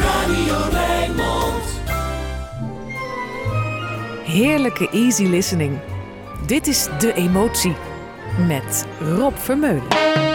Radio Rijnmond. Heerlijke easy listening. Dit is De Emotie met Rob Vermeulen.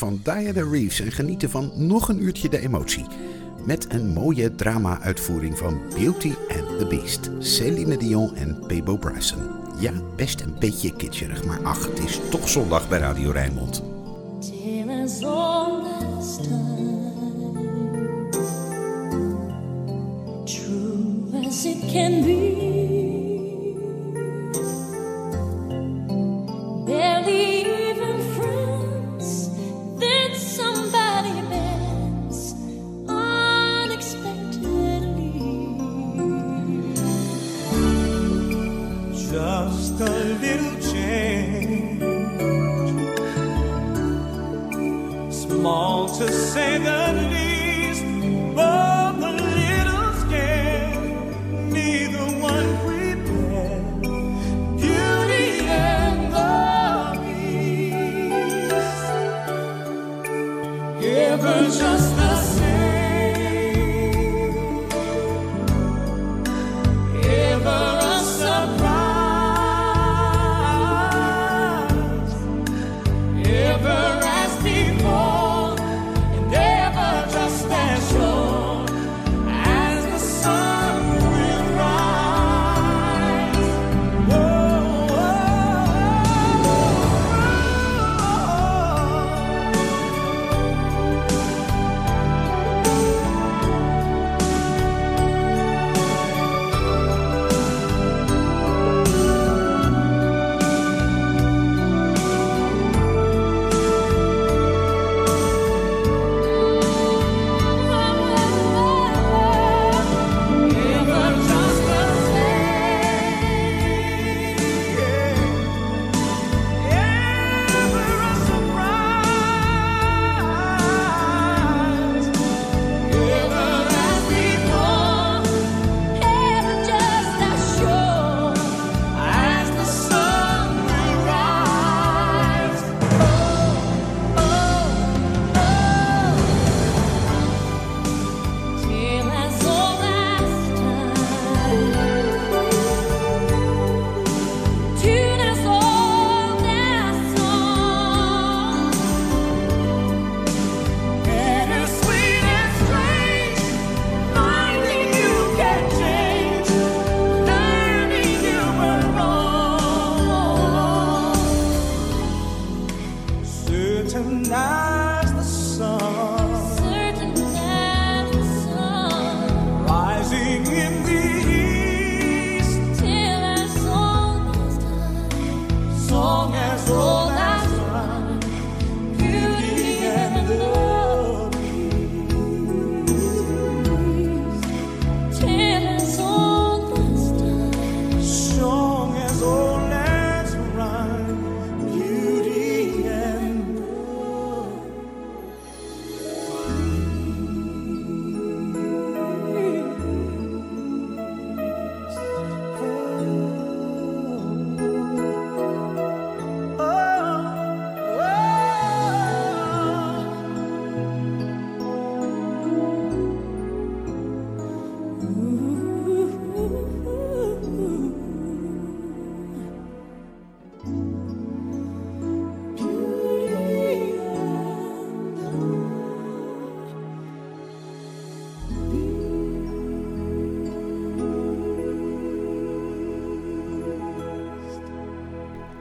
worden van Diana Reeves en genieten van nog een uurtje de emotie. Met een mooie drama-uitvoering van Beauty and the Beast, Celine Dion en Pebo Bryson. Ja, best een beetje kitscherig, maar ach, het is toch zondag bij Radio Rijnmond. True as it can be.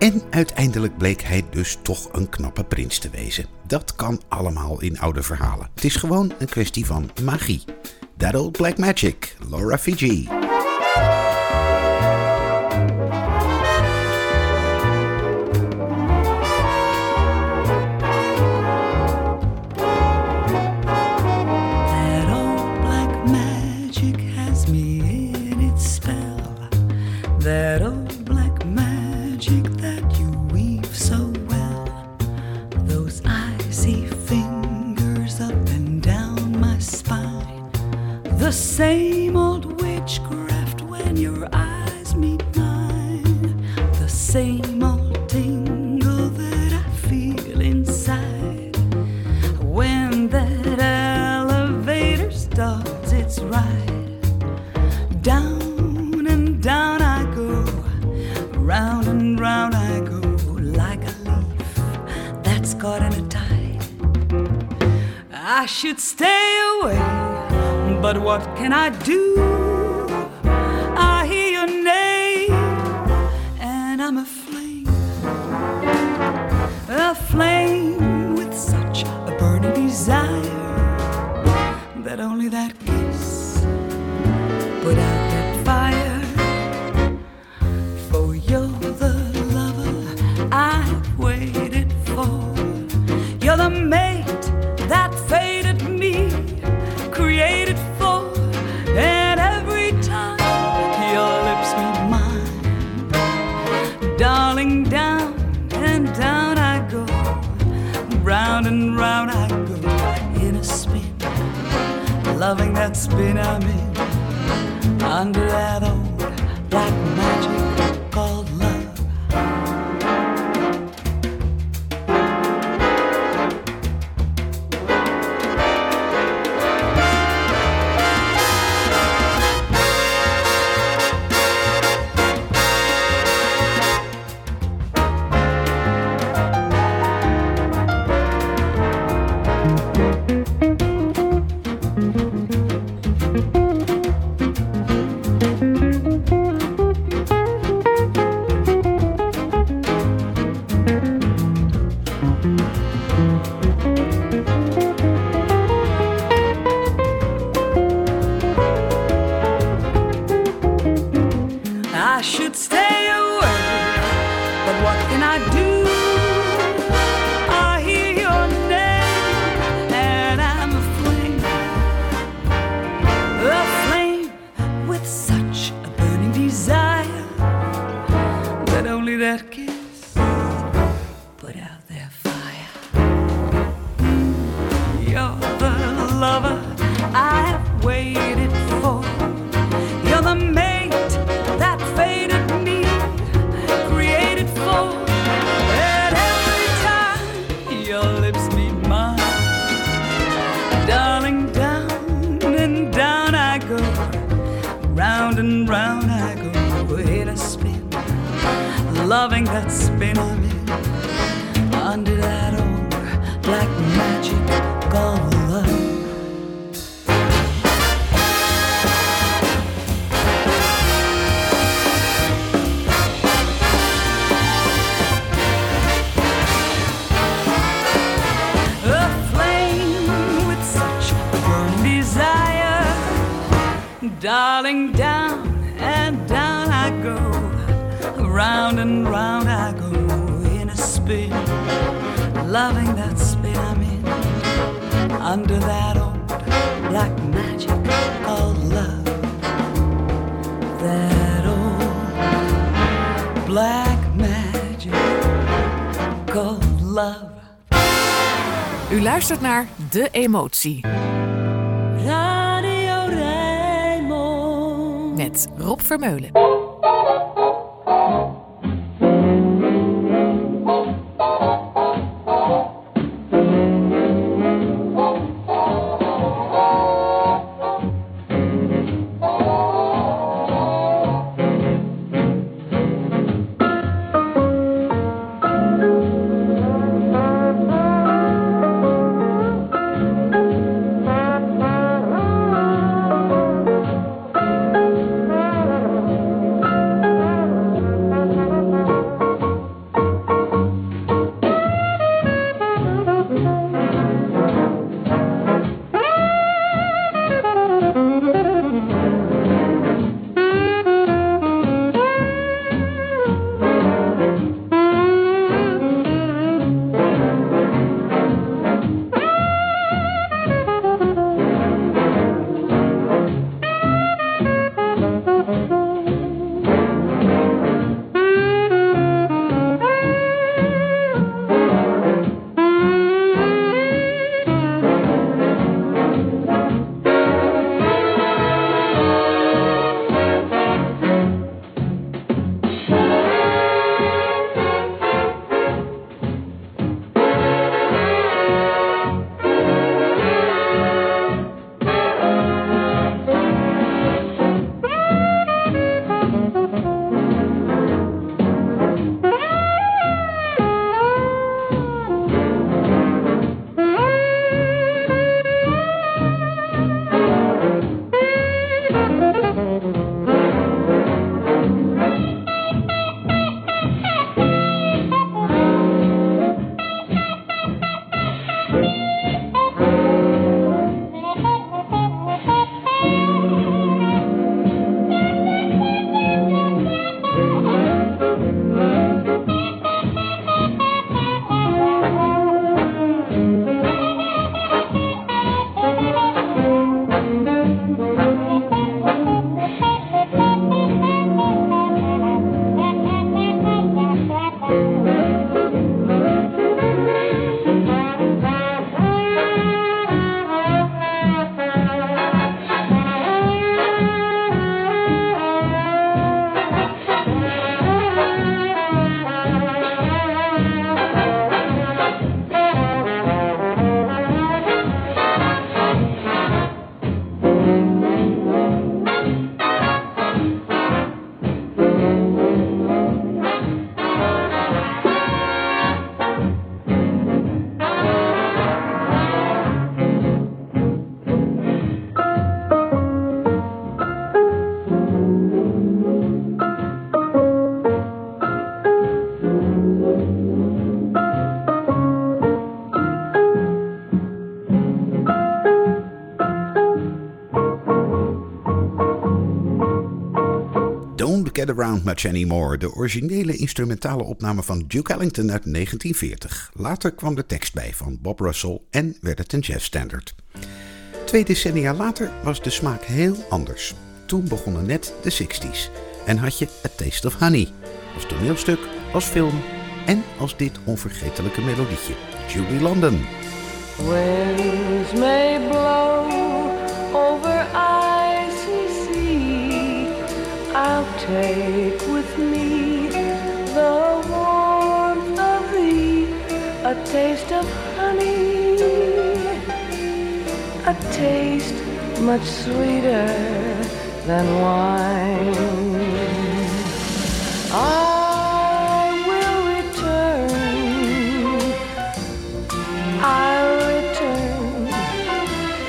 En uiteindelijk bleek hij dus toch een knappe prins te wezen. Dat kan allemaal in oude verhalen. Het is gewoon een kwestie van magie. That old black magic, Laura Fiji. say What can I do? Round and round I go in a spin, loving that spin I'm in. Under that old black magic gulf. Darling, down and down I go, round and round I go in a spin, loving that spin I'm in, under that old black magic called love. That old black magic called love. U luistert naar De Emotie met Rob Vermeulen. Around Much Anymore, de originele instrumentale opname van Duke Ellington uit 1940. Later kwam de tekst bij van Bob Russell en werd het een jazzstandard. Twee decennia later was de smaak heel anders. Toen begonnen net de 60s en had je A Taste of Honey. Als toneelstuk, als film en als dit onvergetelijke melodietje. Julie London. Take with me the warmth of thee, a taste of honey, a taste much sweeter than wine. I will return I'll return.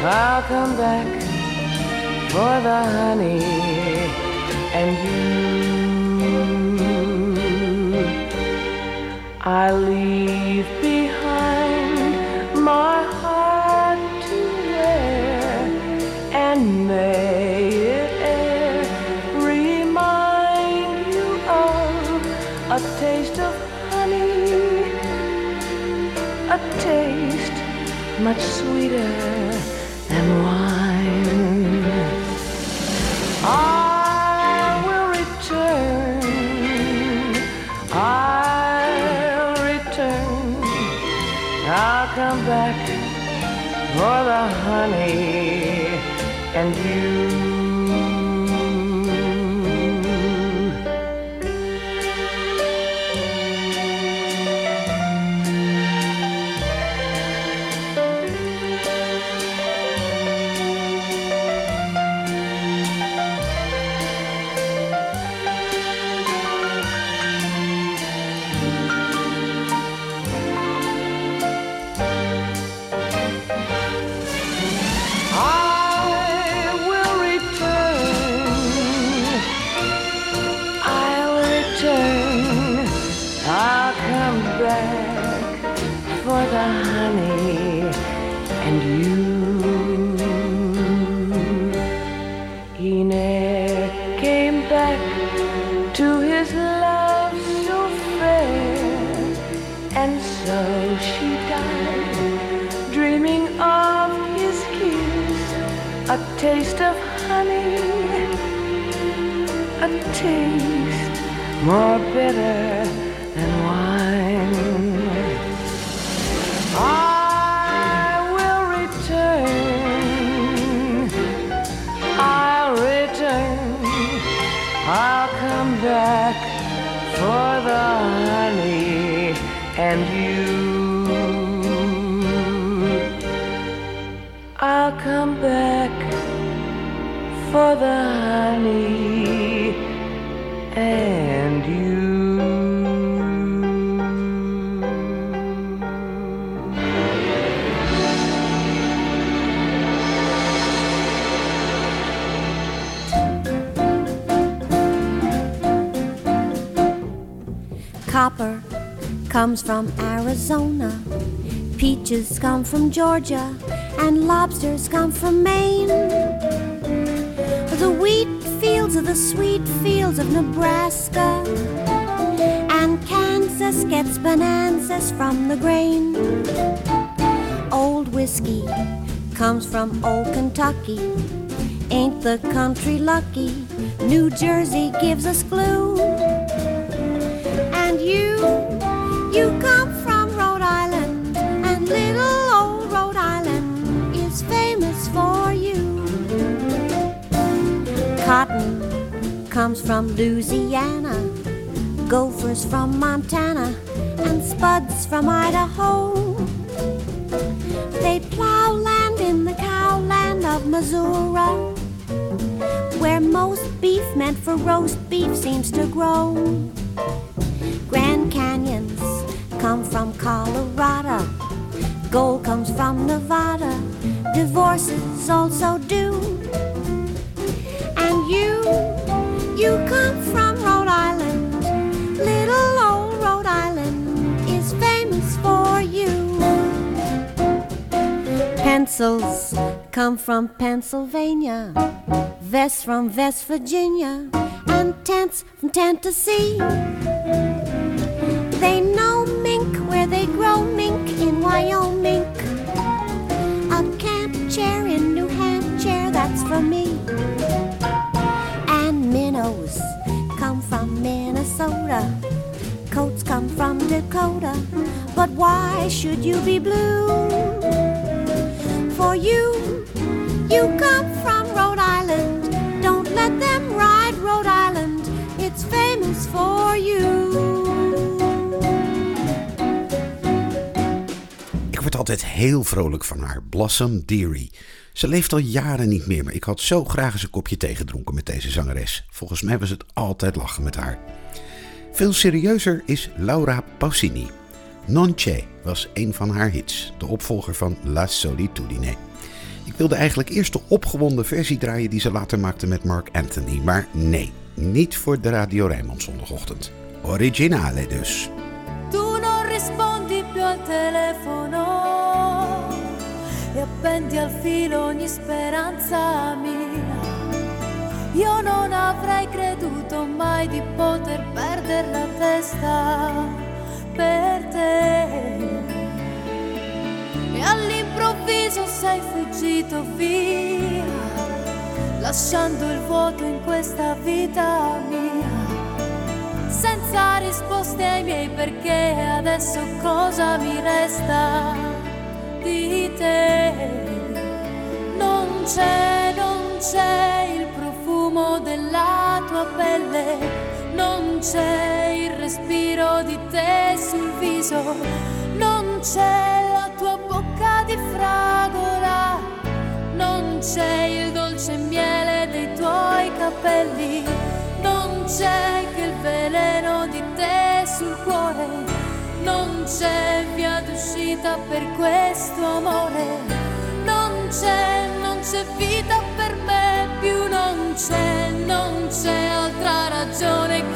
I'll come back for the honey and you. I leave behind my heart to wear and may it e'er remind you of a taste of honey, a taste much sweeter. Back for the honey and you. I'll come back for the honey and you. I'll come back for the honey and comes from Arizona. Peaches come from Georgia. And lobsters come from Maine. The wheat fields are the sweet fields of Nebraska. And Kansas gets bonanzas from the grain. Old whiskey comes from old Kentucky. Ain't the country lucky? New Jersey gives us glue. And you, you come from Rhode Island, and little old Rhode Island is famous for you. Cotton comes from Louisiana, gophers from Montana, and spuds from Idaho. They plow land in the cowland of Missouri, where most beef meant for roast beef seems to grow. Come from Colorado. Gold comes from Nevada. Divorces also do. And you, you come from Rhode Island. Little old Rhode Island is famous for you. Pencils come from Pennsylvania. Vests from West Virginia. And tents from Tennessee. Dakota. But why should you be blue? For you, you come from Rhode Island. Don't let them ride Rhode Island. It's famous for you. Ik word altijd heel vrolijk van haar, Blossom Dearie. Ze leeft al jaren niet meer, maar ik had zo graag eens een kopje thee gedronken met deze zangeres. Volgens mij was het altijd lachen met haar. Veel serieuzer is Laura Pausini. Non C'è was een van haar hits, de opvolger van La Solitudine. Ik wilde eigenlijk eerst de opgewonden versie draaien die ze later maakte met Mark Anthony, maar nee, niet voor de Radio Rijnmond zondagochtend. Originale dus. Tu non rispondi più al telefono e appendi al filo ogni speranza mia. Io non avrei creduto mai di poter perdere la testa per te. E all'improvviso sei fuggito via, lasciando il vuoto in questa vita mia. Senza risposte ai miei perché adesso cosa mi resta di te? Non c'è, non c'è il problema profumo della tua pelle, non c'è il respiro di te sul viso, non c'è la tua bocca di fragola, non c'è il dolce miele dei tuoi capelli, non c'è che il veleno di te sul cuore, non c'è via d'uscita per questo amore, non c'è, non c'è vita per me più non don't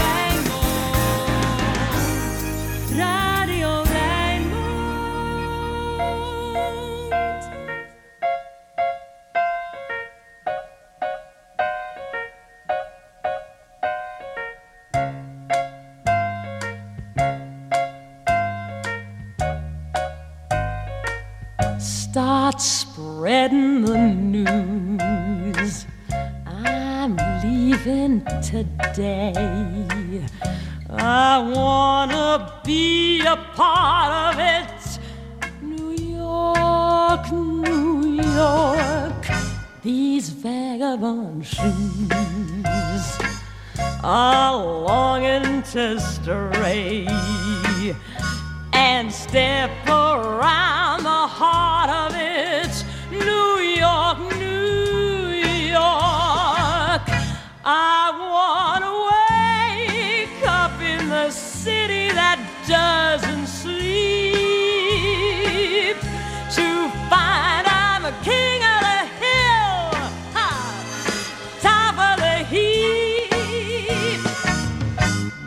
sister.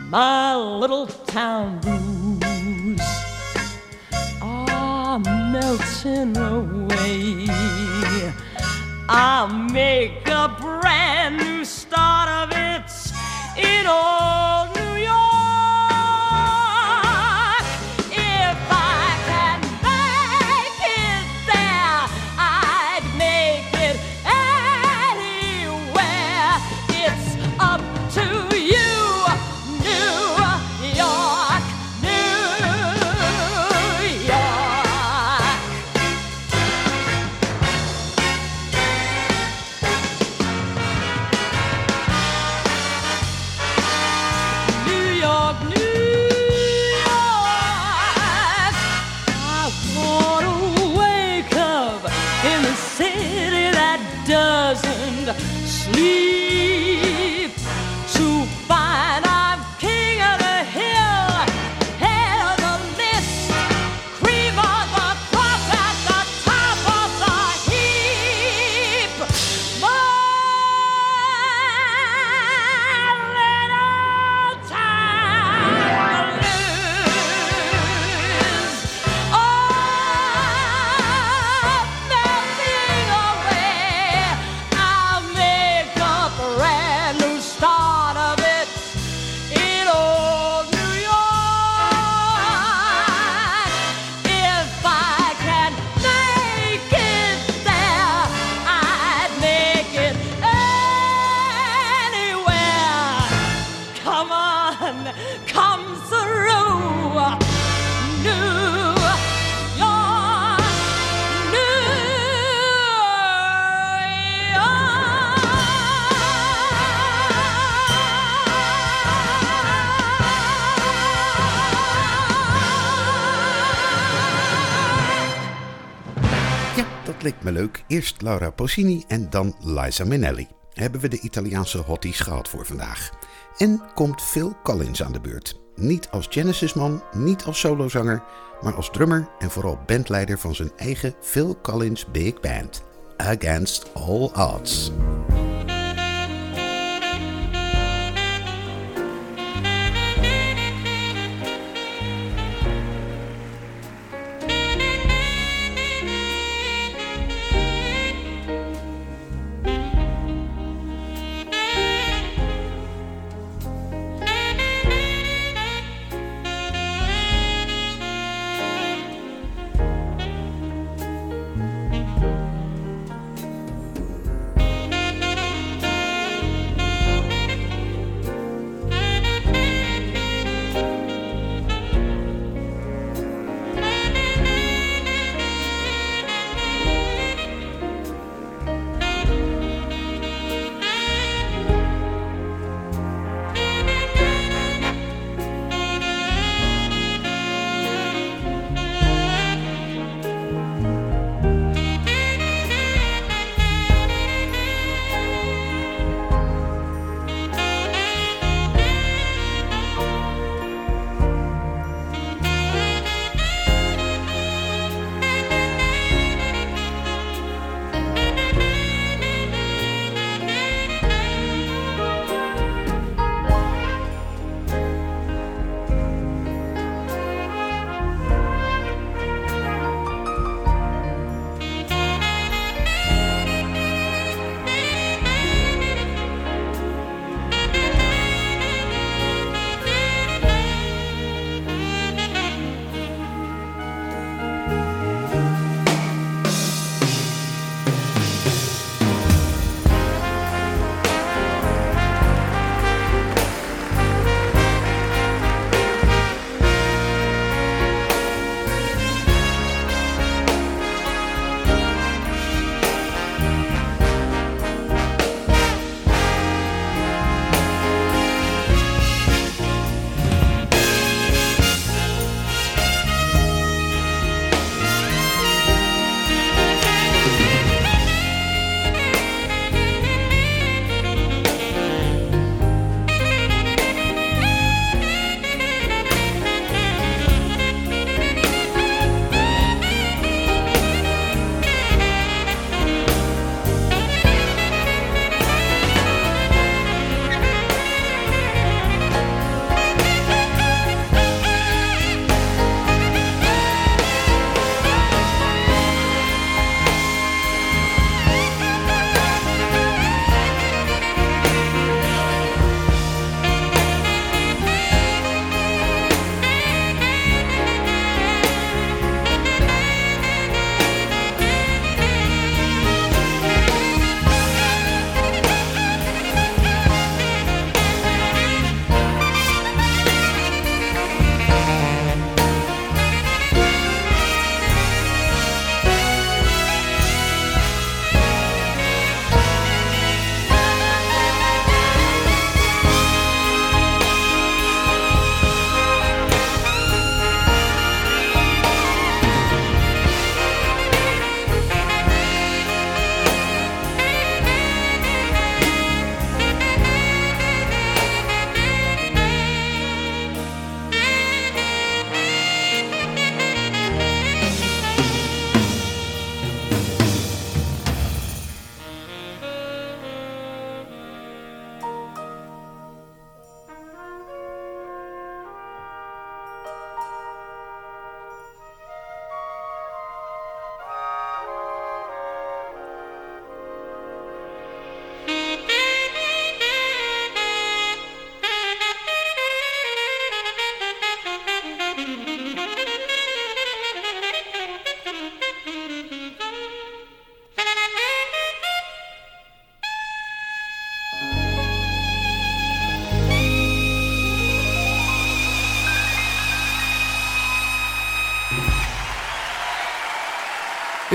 My little town blues are melting away. I'll make a brand new start of it in old Eerst Laura Pausini en dan Liza Minnelli. Hebben we de Italiaanse hotties gehad voor vandaag. En komt Phil Collins aan de beurt. Niet als Genesis-man, niet als solozanger, maar als drummer en vooral bandleider van zijn eigen Phil Collins Big Band. Against All Odds.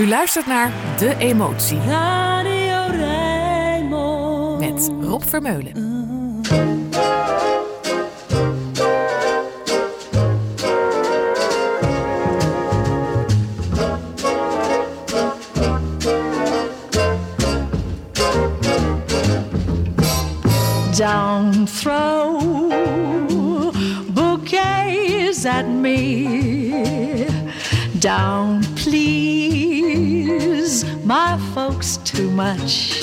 U luistert naar De Emotie Radio Rijnmond. met Rob Vermeulen. Don't throw bouquets at me. Don't much.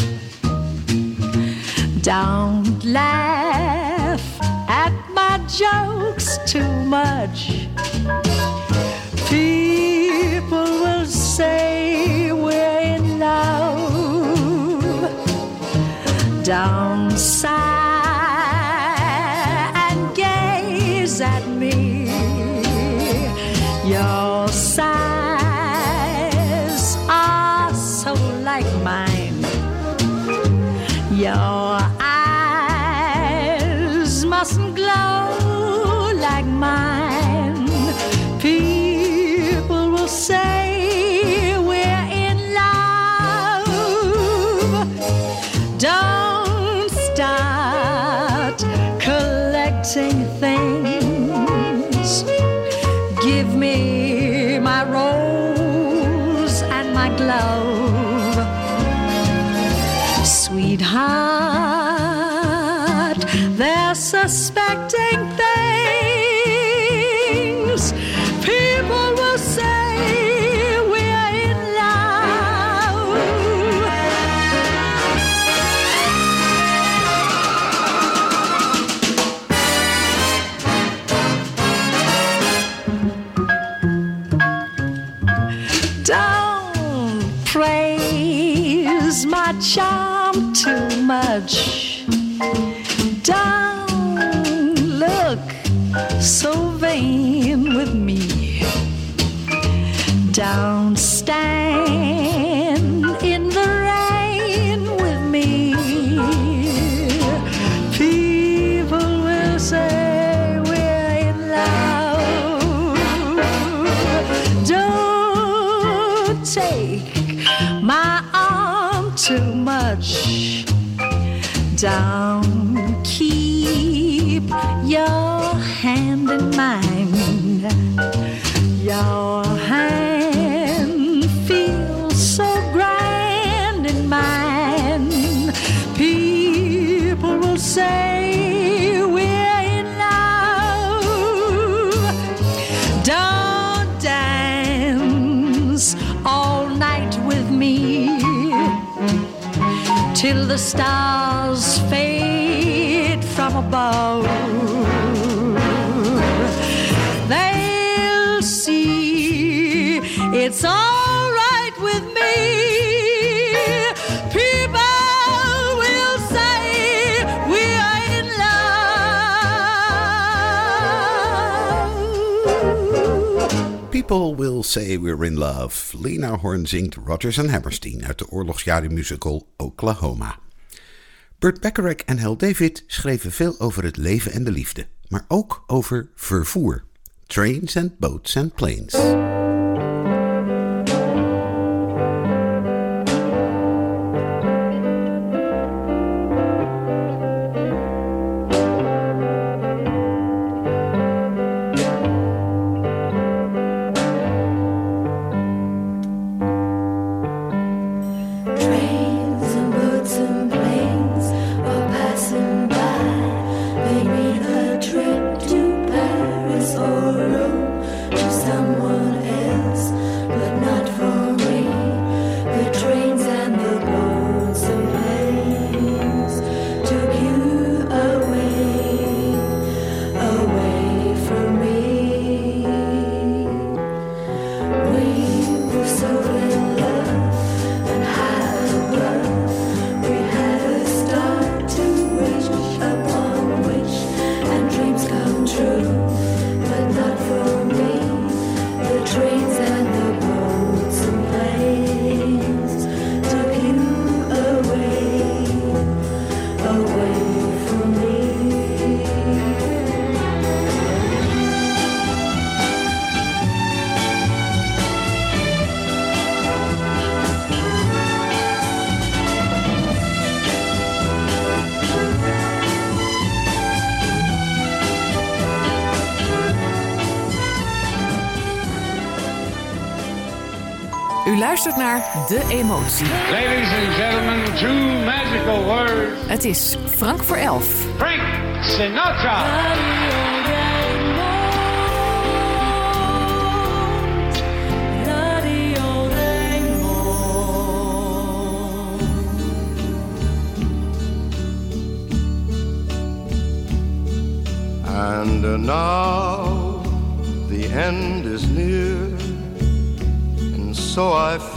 Don't laugh at my jokes too much. People will say we're in love. Don't sigh too much. Don't look so vain with me. Don't above. They'll see it's all right with me. People will say we're in love. People Will Say We're in Love. Lena Horne zingt Rodgers and Hammerstein uit de oorlogsjaren musical Oklahoma. Burt Bacharach en Hal David schreven veel over het leven en de liefde, maar ook over vervoer. Trains and boats and planes. Luistert naar De Emotie. Ladies and gentlemen, two magical words. Het is Frank voor elf. Frank Sinatra. And uh, now the end is near, and so I face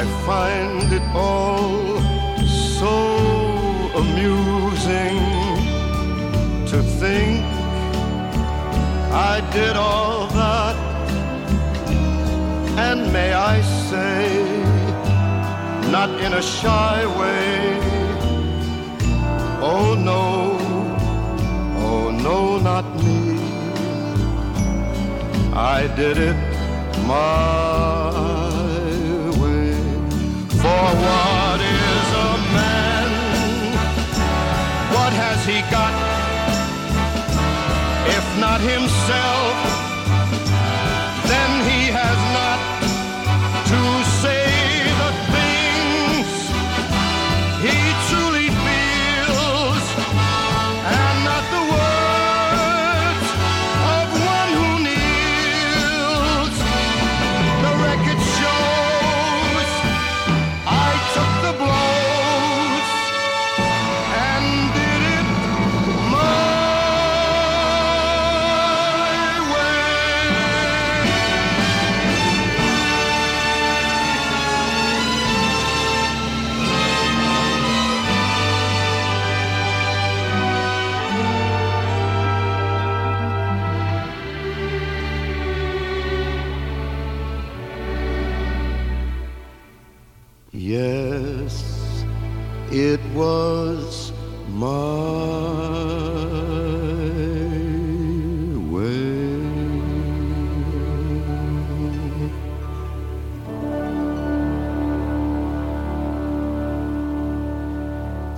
I find it all so amusing to think I did all that. And may I say, not in a shy way. Oh no, oh no, not me. I did it my. For what is a man? What has he got? If not himself,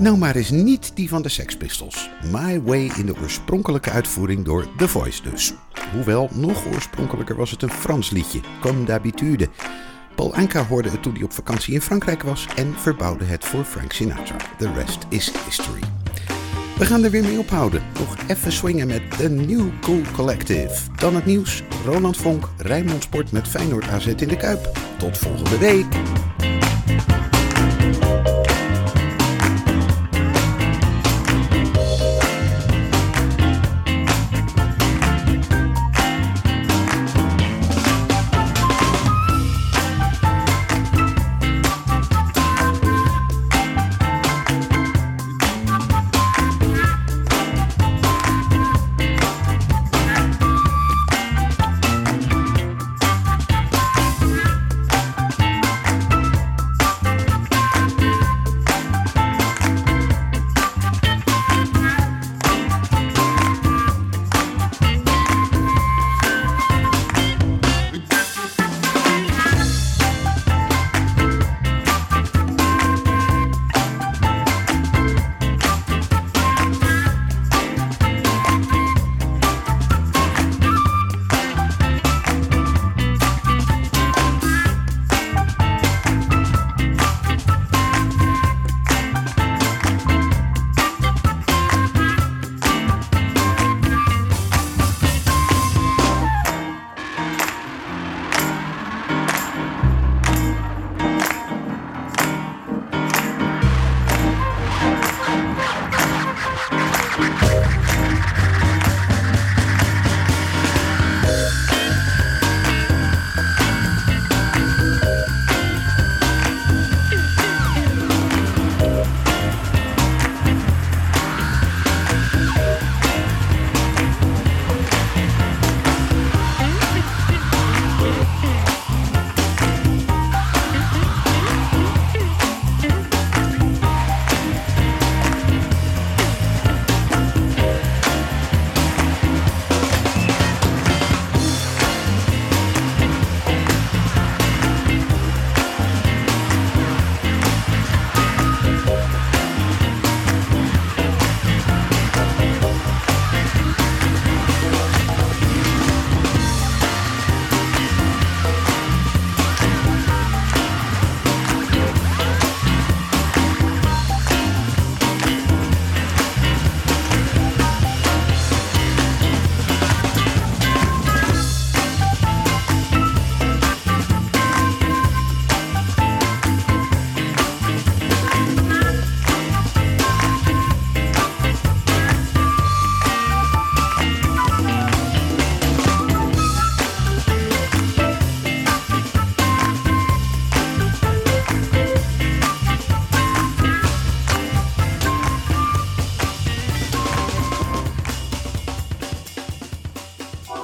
Nou maar eens niet die van de Sex Pistols. My Way in de oorspronkelijke uitvoering door The Voice dus. Hoewel, nog oorspronkelijker was het een Frans liedje, Comme d'habitude. Paul Anka hoorde het toen hij op vakantie in Frankrijk was en verbouwde het voor Frank Sinatra. The rest is history. We gaan er weer mee ophouden. Nog even swingen met The New Cool Collective. Dan het nieuws. Roland Vonk, Rijnmond Sport met Feyenoord AZ in de Kuip. Tot volgende week.